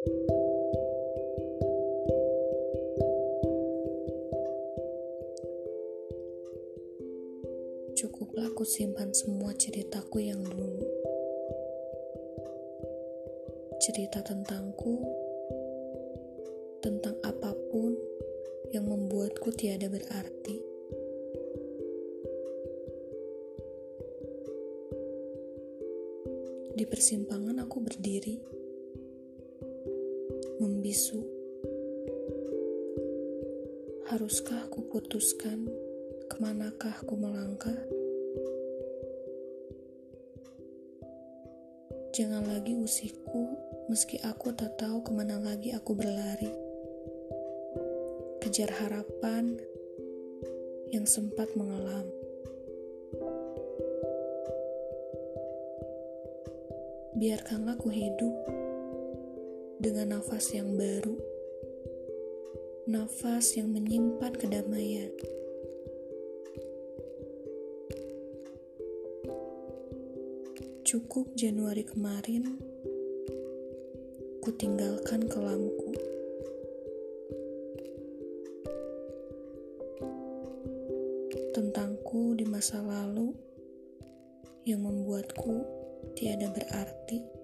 Cukuplah aku simpan semua ceritaku yang dulu. Cerita tentangku, tentang apa pun yang membuatku tiada berarti. Di persimpangan aku berdiri, membisu. Haruskah aku putuskan ke manakah aku melangkah? Jangan lagi usiku, meski aku tak tahu ke mana lagi aku berlari. Kejar harapan yang sempat mengelam. Biarkanlah ku hidup dengan nafas yang baru, nafas yang menyimpan kedamaian. Cukup Januari kemarin, ku tinggalkan kelamku. Tentangku di masa lalu yang membuatku tiada berarti.